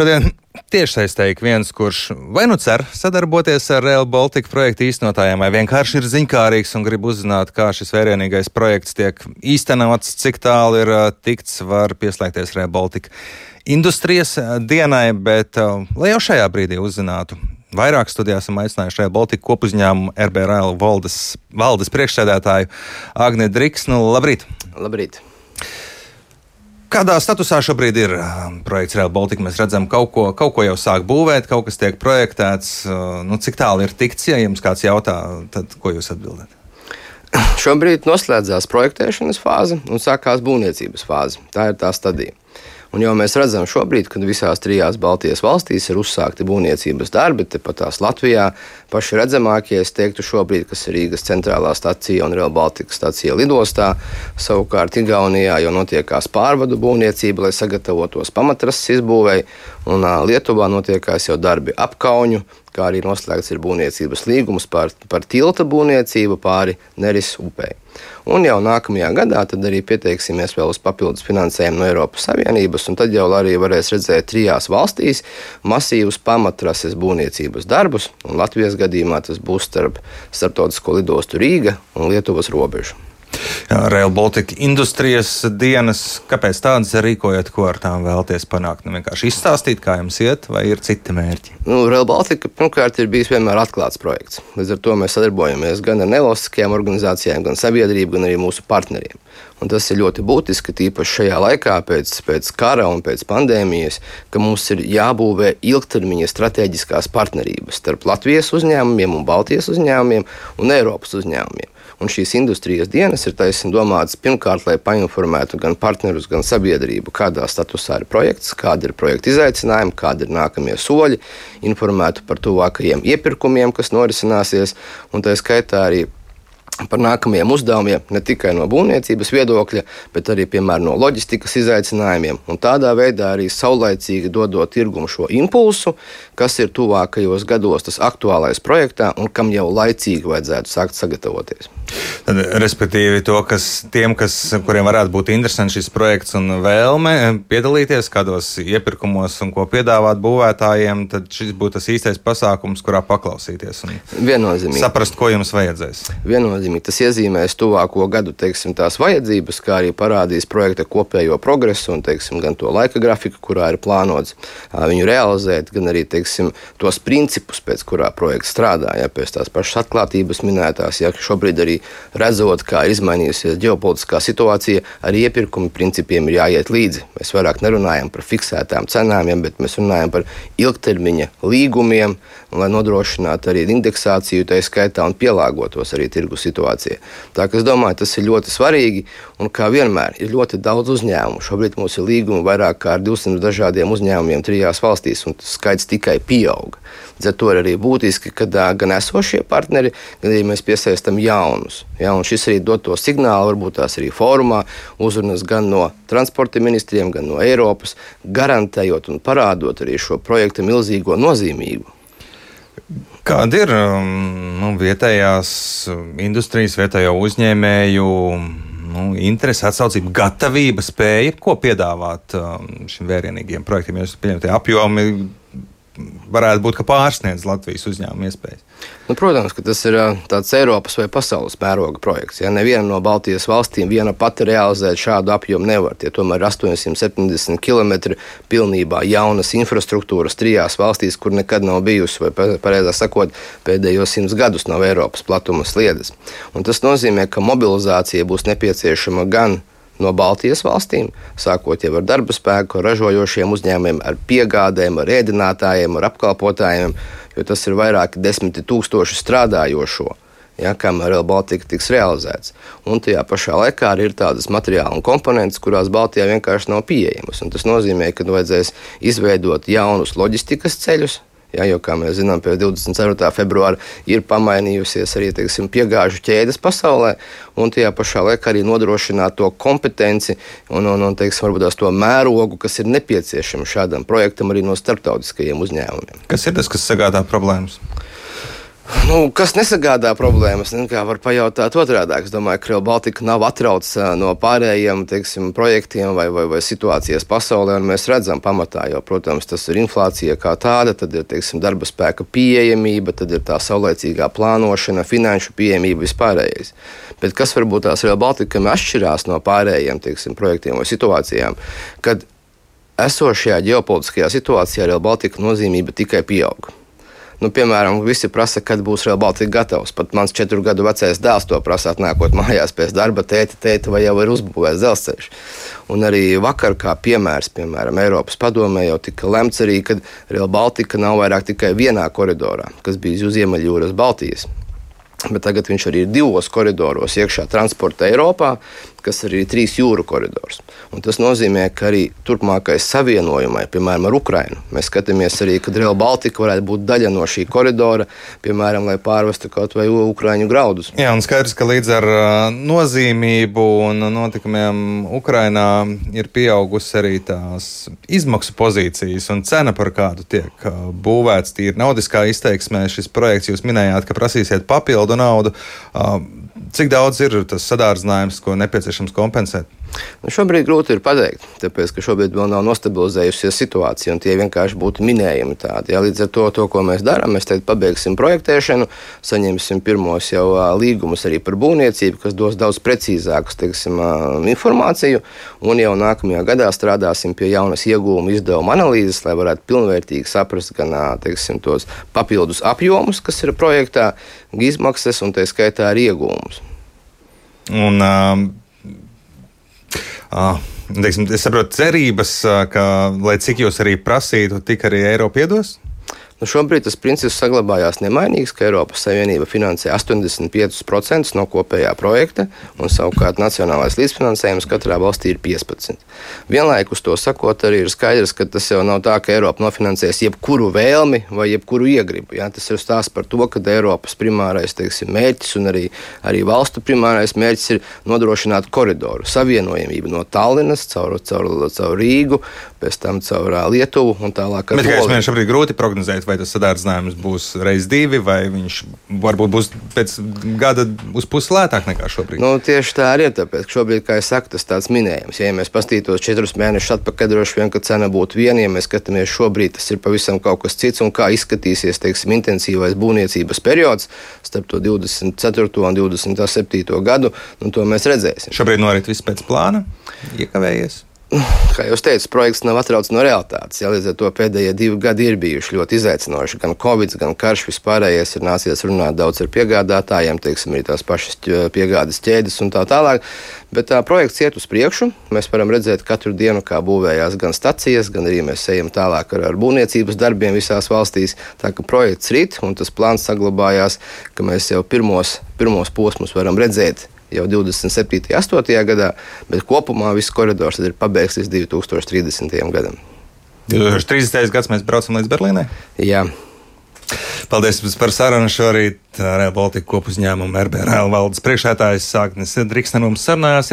šodien tiešsaistē ik viens, kurš vai nu cer sadarboties ar Real Baltica projektu īstenotājiem, vai vienkārši ir ziņkārīgs un grib uzzināt, kā šis vērienīgais projekts tiek īstenots, cik tālu ir tikts, var pieslēgties Real Baltica industrijas dienai, bet lai jau šajā brīdī uzzinātu. Vairāk studijā esam aicinājuši Real Baltica kopuzņēmumu RBRL valdes, valdes priekšsēdētāju Agne Driksnu. Labrīt! Labrīt! Kādā statusā šobrīd ir um, projekts Real Baltica? Mēs redzam, ka kaut, ko, kaut ko jau sāk būvēt, kaut kas tiek projektēts. Uh, nu, cik tālu ir tikts, ja jums kāds jautā, tad ko jūs atbildat? Šobrīd noslēdzās projektēšanas fāze un sākās būvniecības fāze. Tā ir tā stadija. Un jau mēs redzam šobrīd, kad visās trijās Baltijas valstīs ir uzsākti būvniecības darbi, tepat tās Latvijā paši redzamākie, es teiktu, šobrīd, kas ir Rīgas centrālā stacija un Real Baltica stacija lidostā. Savukārt Igaunijā jau notiekās pārvadu būvniecība, lai sagatavotos pamatrases izbūvēi, un Lietuvā notiekās jau darbi apkauņu, kā arī noslēgts ir būvniecības līgums par, par tilta būvniecību pāri Neris upei. Un jau nākamajā gadā arī pieteiksimies vēl uz papildus finansējumu no Eiropas Savienības, un tad jau arī varēs redzēt trijās valstīs masīvus pamatrases būvniecības darbus, un Latvijas gadījumā tas būs starp starptautisko lidostu Rīga un Lietuvas robežu. Rail Baltica industrijas dienas. Kāpēc tādas rīkojat, ko ar tām vēlaties panākt? Nu, vienkārši izstāstīt, kā jums iet, vai ir citi mērķi? Nu, Rail Baltica pirmkārt ir bijis vienmēr atklāts projekts. Līdz ar to mēs sadarbojamies gan ar nevalstiskajām organizācijām, gan sabiedrību, gan arī mūsu partneriem. Un tas ir ļoti būtiski, tīpaši šajā laikā, pēc, pēc kara un pēc pandēmijas, ka mums ir jābūvē ilgtermiņa strateģiskās partnerības starp Latvijas uzņēmumiem, un Baltijas uzņēmumiem un Eiropas uzņēmumiem. Un šīs industrijas dienas ir taisnība domātas pirmkārt, lai painformētu gan partnerus, gan sabiedrību, kādā statusā ir projekts, kāda ir projekta izaicinājumi, kādi ir nākamie soļi, informētu par tuvākajiem iepirkumiem, kas norisināsies, un tā skaitā arī par nākamajiem uzdevumiem, ne tikai no būvniecības viedokļa, bet arī piemēram, no loģistikas izaicinājumiem. Un tādā veidā arī saulaicīgi dodot tirgumu šo impulsu, kas ir tuvākajos gados tas aktuālais projektā un kam jau laicīgi vajadzētu sākt sagatavoties. Tad, respektīvi, to, kas, tiem, kas, kuriem varētu būt interesants šis projekts un vēlme piedalīties kādos iepirkumos un ko piedāvāt būvētājiem, tad šis būtu tas īstais pasākums, kurā paklausīties. Viennozīmīgi. Saprast, ko jums vajadzēs. Viennozīmīgi tas iezīmēs tuvāko gadu teiksim, tās vajadzības, kā arī parādīs projekta kopējo progresu un teiksim, gan to laika grafiku, kurā ir plānots viņu realizēt, gan arī teiksim, tos principus, pēc kurā projekts strādā. Ja, pēc tās pašas atklātības minētās, ja šobrīd arī redzot, kā izmainījusies ģeopolitiskā situācija, arī iepirkuma principiem ir jāiet līdzi. Mēs vairāk nerunājam par fiksētām cenām, bet mēs runājam par ilgtermiņa līgumiem, lai nodrošinātu arī indeksāciju, tā skaitā, un pielāgotos arī tirgu situācijai. Tā kā es domāju, tas ir ļoti svarīgi, un kā vienmēr ir ļoti daudz uzņēmumu. Šobrīd mums ir līgumi vairāk kā ar 200 dažādiem uzņēmumiem trijās valstīs, un tas skaits tikai pieaug. Līdz ar to ir arī būtiski, ka gan esošie partneri, gan arī mēs piesaistām jaunus. Ja, šis arī dod to signālu, varbūt tās arī fórumā, uzrunas gan no transporta ministriem, gan no Eiropas, garantējot un parādot arī šo projekta milzīgo nozīmību. Kāda ir nu, vietējās industrijas, vietējo uzņēmēju nu, interese, atsaucība, gatavība, spēja, ko piedāvāt šim vērienīgiem projektiem? Jūs pieņemat apjomi, varētu būt, ka pārsniedz Latvijas uzņēmuma iespējas. Nu, protams, ka tas ir tāds Eiropas vai pasaules mēroga projekts. Ja neviena no Baltijas valstīm viena pati realizēt šādu apjomu nevar. Tie tomēr ir 870 km pilnībā jaunas infrastruktūras trijās valstīs, kur nekad nav bijusi, vai pareizāk sakot, pēdējos simts gadus nav Eiropas platuma sliedes. Un tas nozīmē, ka mobilizācija būs nepieciešama gan no Baltijas valstīm, sākot jau ar darba spēku, ražojošiem uzņēmumiem, ar piegādēm, ar ēdinātājiem, ar apkalpotājiem, jo tas ir vairāki desmiti tūkstoši strādājošo. Ja, kamēr Real Baltica tiks realizēts. Un tajā pašā laikā arī ir tādas materiāla komponentes, kurās Baltijā vienkārši nav pieejamas. Un tas nozīmē, ka vajadzēs izveidot jaunus loģistikas ceļus, Ja, jo, kā mēs zinām, pēc 24. februāra ir pamainījusies arī teiksim, piegāžu ķēdes pasaulē, un tajā pašā laikā arī nodrošināt to kompetenci un, un, un teiksim, varbūt to mērogu, kas ir nepieciešams šādam projektam arī no starptautiskajiem uzņēmumiem. Kas ir tas, kas sagādā problēmas? Nu, kas nesagādā problēmas, nu, var pajautāt otrādi. Es domāju, ka Real Baltica nav atrauts no pārējiem teiksim, projektiem vai, vai, vai situācijas pasaulē. Mēs redzam, pamatā jau, protams, tas ir inflācija kā tāda, tad ir teiksim, darba spēka pieejamība, tad ir tā saulēcīgā plānošana, finanšu pieejamība vispārējais. Bet kas varbūt tās Real Baltica atšķirās no pārējiem teiksim, projektiem vai situācijām, esošajā ģeopolitiskajā situācijā Real Baltica nozīmība tikai pieauga. Nu, piemēram, visi prasa, kad būs Real Baltica gatavs. Pat mans četru gadu vecais dēls to prasa, atnākot mājās pēc darba, tēti, tēti, vai jau ir uzbūvēts dzelzceļš. Un arī vakar, kā piemērs, piemēram, Eiropas padomē jau tika lemts arī, ka Real Baltica nav vairāk tikai vienā koridorā, kas bija uz Ziemeļjūras Baltijas. Bet tagad viņš arī ir divos koridoros iekšā transporta Eiropā, kas arī ir trīs jūru koridors. Un tas nozīmē, ka arī turpmākai savienojumai, piemēram, ar Ukrajinu, mēs skatāmies arī, ka Real Baltica varētu būt daļa no šī koridora, piemēram, lai pārvestu kaut vai Ukrāņu graudus. Jā, un skaidrs, ka līdz ar nozīmību un notikumiem Ukrainā ir pieaugusi arī tās izmaksu pozīcijas un cena, par kādu tiek būvēts tīri naudiskā izteiksmē. Šis projekts jūs minējāt, ka prasīsiet papildu naudu. Cik daudz ir tas sadārdzinājums, ko nepieciešams kompensēt? Nu, šobrīd grūti ir pateikt, tāpēc ka šobrīd vēl nav nostabilizējusies situācija, un tie vienkārši būtu minējumi tādi. Ja, līdz ar to, to, ko mēs darām, mēs tagad pabeigsim projektēšanu, saņemsim pirmos jau līgumus arī par būvniecību, kas dos daudz precīzāku teiksim, informāciju, un jau nākamajā gadā strādāsim pie jaunas iegūmu izdevuma analīzes, lai varētu pilnvērtīgi saprast gan teiksim, tos papildus apjomus, kas ir projektā, izmaksas un tā skaitā arī iegūmus. Un, um, teiksim, es saprotu, cerības, ka, lai cik jūs arī prasītu, tik arī Eiropa iedos? Nu, šobrīd tas princips saglabājās nemainīgs, ka Eiropas Savienība finansē 85% no kopējā projekta, un savukārt nacionālais līdzfinansējums katrā valstī ir 15%. Vienlaikus to sakot, arī ir skaidrs, ka tas jau nav tā, ka Eiropa nofinansēs jebkuru vēlmi vai jebkuru iegribu. Ja? Tas ir stāsts par to, ka Eiropas primārais teiksim, mērķis un arī, arī valstu primārais mērķis ir nodrošināt koridoru, savienojamību no Tallinas caur, caur, caur Rīgu, pēc tam caur Lietuvu un tālāk. Bet, kā es šobrīd grūti prognozēt, vai tas sadārdzinājums būs reiz divi, vai viņš varbūt būs pēc gada uz pusi lētāk nekā šobrīd? Nu, tieši tā arī ir. Tāpēc, ka šobrīd, kā jau saku, tas tāds minējums. Ja mēs paskatītos četrus mēnešus atpakaļ, droši vien, ka cena būtu viena. Ja mēs skatāmies šobrīd, tas ir pavisam kaut kas cits. Un kā izskatīsies teiksim, intensīvais būvniecības periods starp to 24. un 27. gadu, nu, to mēs redzēsim. Šobrīd norit viss pēc plāna, iekavējies kā jau teicu, projekts nav atrauts no realitātes. Ja, līdz ar to pēdējie divi gadi ir bijuši ļoti izaicinoši. Gan Covid, gan karš vispārējais ir nācies runāt daudz ar piegādātājiem, teiksim, arī tās pašas piegādes ķēdes un tā tālāk. Bet tā projekts iet uz priekšu. Mēs varam redzēt katru dienu, kā būvējās gan stacijas, gan arī mēs ejam tālāk ar, ar būvniecības darbiem visās valstīs. Tā kā projekts rīt un tas plāns saglabājās, ka mēs jau pirmos, pirmos posmus varam redzēt jau 27. un 8. gadā, bet kopumā viss koridors ir pabeigts līdz 2030. gadam. 2030. gads mēs braucam līdz Berlīnai? Jā. Paldies par sarunu šorīt. Real Baltica kopuzņēmuma RBRL valdes priekšētājs Sāknis Driksne mums sarunājās.